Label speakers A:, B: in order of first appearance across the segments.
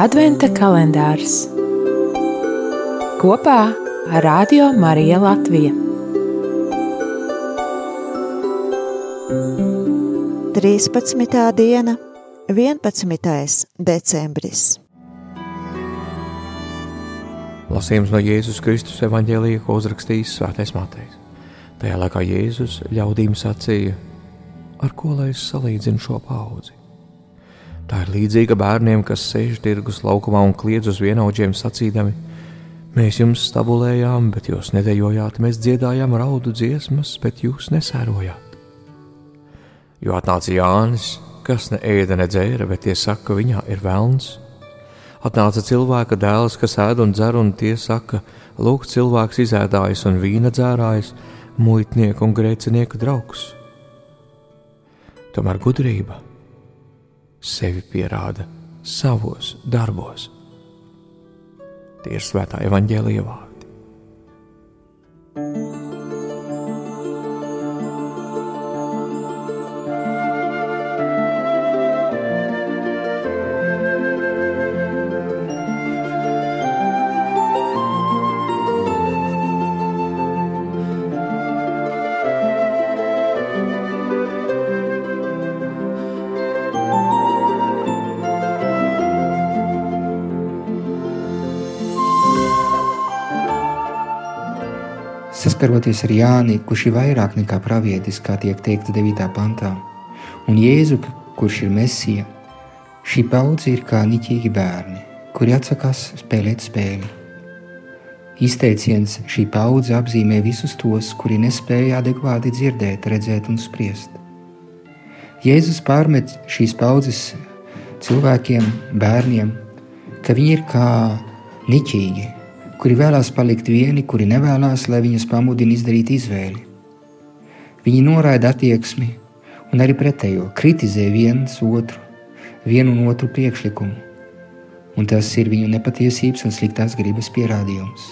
A: Adventa kalendārs kopā ar Radio Mariju Latviju.
B: 13. diena, 11. decembris.
C: Lasījums no Jēzus Kristus evanģēlīja, ko uzrakstījis Svētais Matejs. Tajā laikā Jēzus ļaudīm sacīja: Ar ko lai es salīdzinu šo paudzi? Tā ir līdzīga bērniem, kas sēž tirgus laukumā un kliedz uz vienaudžiem sacīdami: Mēs jums stabulējām, bet jūs nedējojāt, mēs dziedājām raudu dziesmas, bet jūs nesērojāt. Jo atnāca Jānis, kas ne ēda, ne dzēra, bet tie saka, ka viņā ir velns. Atnāca cilvēka dēls, kas ēd un dzer, un tie saka, lūk, cilvēks izēdājis un vīna dzērājis, muitnieku un grēcinieku draugs. Tomēr gudrība sevi pierāda savos darbos. Tie ir svētā evaņģēlīja
D: saskaroties ar Jāni, kurš ir vairāk nekā pravietis, kā tiek teikts 9. pantā, un Jēzu, kurš ir Mesija, šī paudze ir kā niķīgi bērni, kuri atsakās spēlēt spēli. Izteiciens šī paudze apzīmē visus tos, kuri nespēja adekvāti dzirdēt, redzēt un spriest. Jēzus pārmet šīs paudzes cilvēkiem, bērniem, ka viņi ir kā niķīgi, kuri vēlās palikt vieni, kuri nevēlas, lai viņus pamudina izdarīt izvēli. Viņi noraida attieksmi un arī pretējo, kritizē viens otru, vienu un otru priekšlikumu, un tas ir viņu nepatiesības un sliktās gribas pierādījums.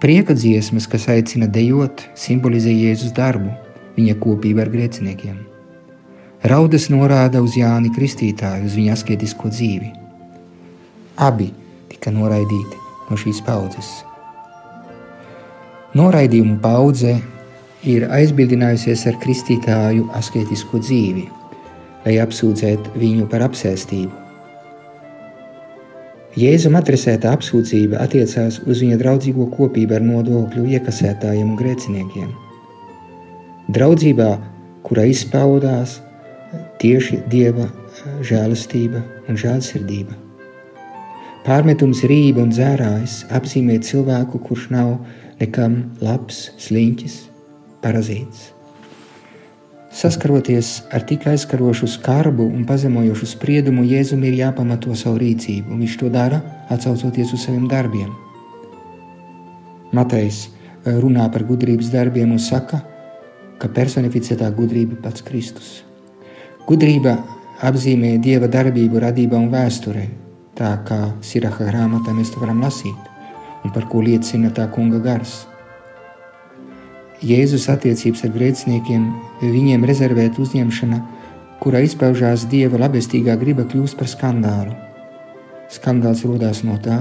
D: Prieka dziesmas, kas aicina dejot, simbolizē Jēzus darbu, viņa kopību ar grēciniekiem. Raudas norāda uz Jāni Kristītāju, uz viņa asketisko dzīvi. Abi tika noraidīti no šīs paudzes. Noraidījumu paudze ir aizbildinājusies ar kristītāju asketisko dzīvi, lai apsūdzētu viņu par apsēstību. Jēzum adresēta apsūdzība attiecās uz viņa draudzīgo kopību ar nodokļu iekasētājiem un grēciniekiem. Draudzībā, kurā izpaudās tieši dieva žēlastība un žēlsirdība. Pārmetums rība un dzērājs apzīmē cilvēku, kurš nav nekam labs, sliņķis, parazīts. Saskaroties ar tik aizskarošu skarbu un pazemojošu spriedumu, Jēzum ir jāpamato savu rīcību, un viņš to dara, atsaucoties uz saviem darbiem. Matejs eh, runā par gudrības darbiem un saka, ka personificētā gudrība ir pats Kristus. Gudrība apzīmē dieva darbību radībā un vēsturē, tā kā Siraha grāmatā mēs to varam lasīt, un par ko liecina tā kunga gars. Jēzus attiecības ar grēciniekiem, viņiem rezervēta uzņemšana, kurā izpaužās dieva labestīgā griba, kļūst par skandālu. Skandāls radās no tā,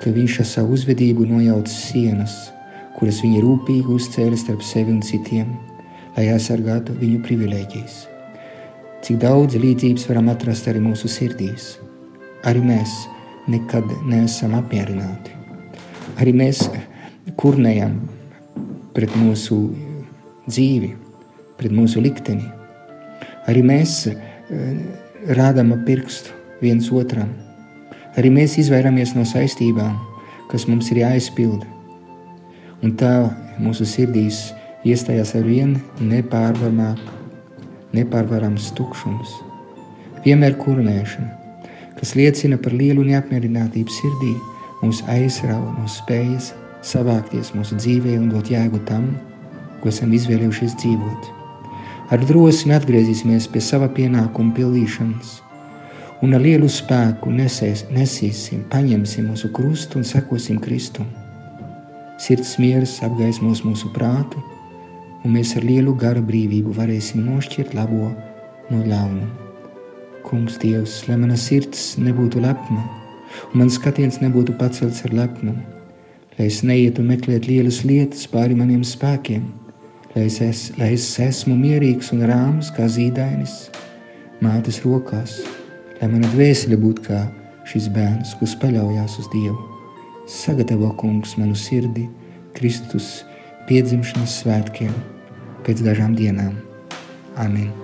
D: ka viņš ar savu uzvedību nojauca sienas, kuras viņa rūpīgi uzcēla starp sevi un citiem, lai aizsargātu viņu privilēģijas. Cik daudz līdzības varam atrast arī mūsu sirdīs arī mēs nekad neesam apmierināti. Arī mēs kurnējam pret mūsu dzīvi, pret mūsu likteni. Arī mēs eh, rādām pirkstu viens otram. Arī mēs izvairāmies no saistībām, kas mums ir jāizpilda. Un tā mūsu sirdīs iestājās ar vienu nepārvarams tukšums, vienmēr kurnēšana kas liecina par lielu neapmierinātību sirdī, mūs aizrauja no spējas savākties mūsu dzīvē un dot jēgu tam, ko esam izvēlējušies dzīvot. Ar drosmi atgriezīsimies pie sava pienākuma pildīšanas, un ar lielu spēku nesēs, nesīsim, paņemsim mūsu krustu un sekosim Kristum. Sirds miers apgaismos mūsu prātu, un mēs ar lielu garu brīvību varēsim nošķirt labo no ļaunuma. Kungs, Dievs, lai mana sirds nebūtu lepna, un mans skatiens nebūtu pacelts ar lepnumu, lai es neietu meklēt lielas lietas pāri maniem spēkiem, lai es, es, lai es esmu mierīgs un rāms kā zīdainis mātes rokās, lai mana dvēsele būtu kā šis bērns, kas paļaujas uz Dievu. Sagatavo kungs manu sirdi Kristus piedzimšanas svētkiem pēc dažām dienām. Amen!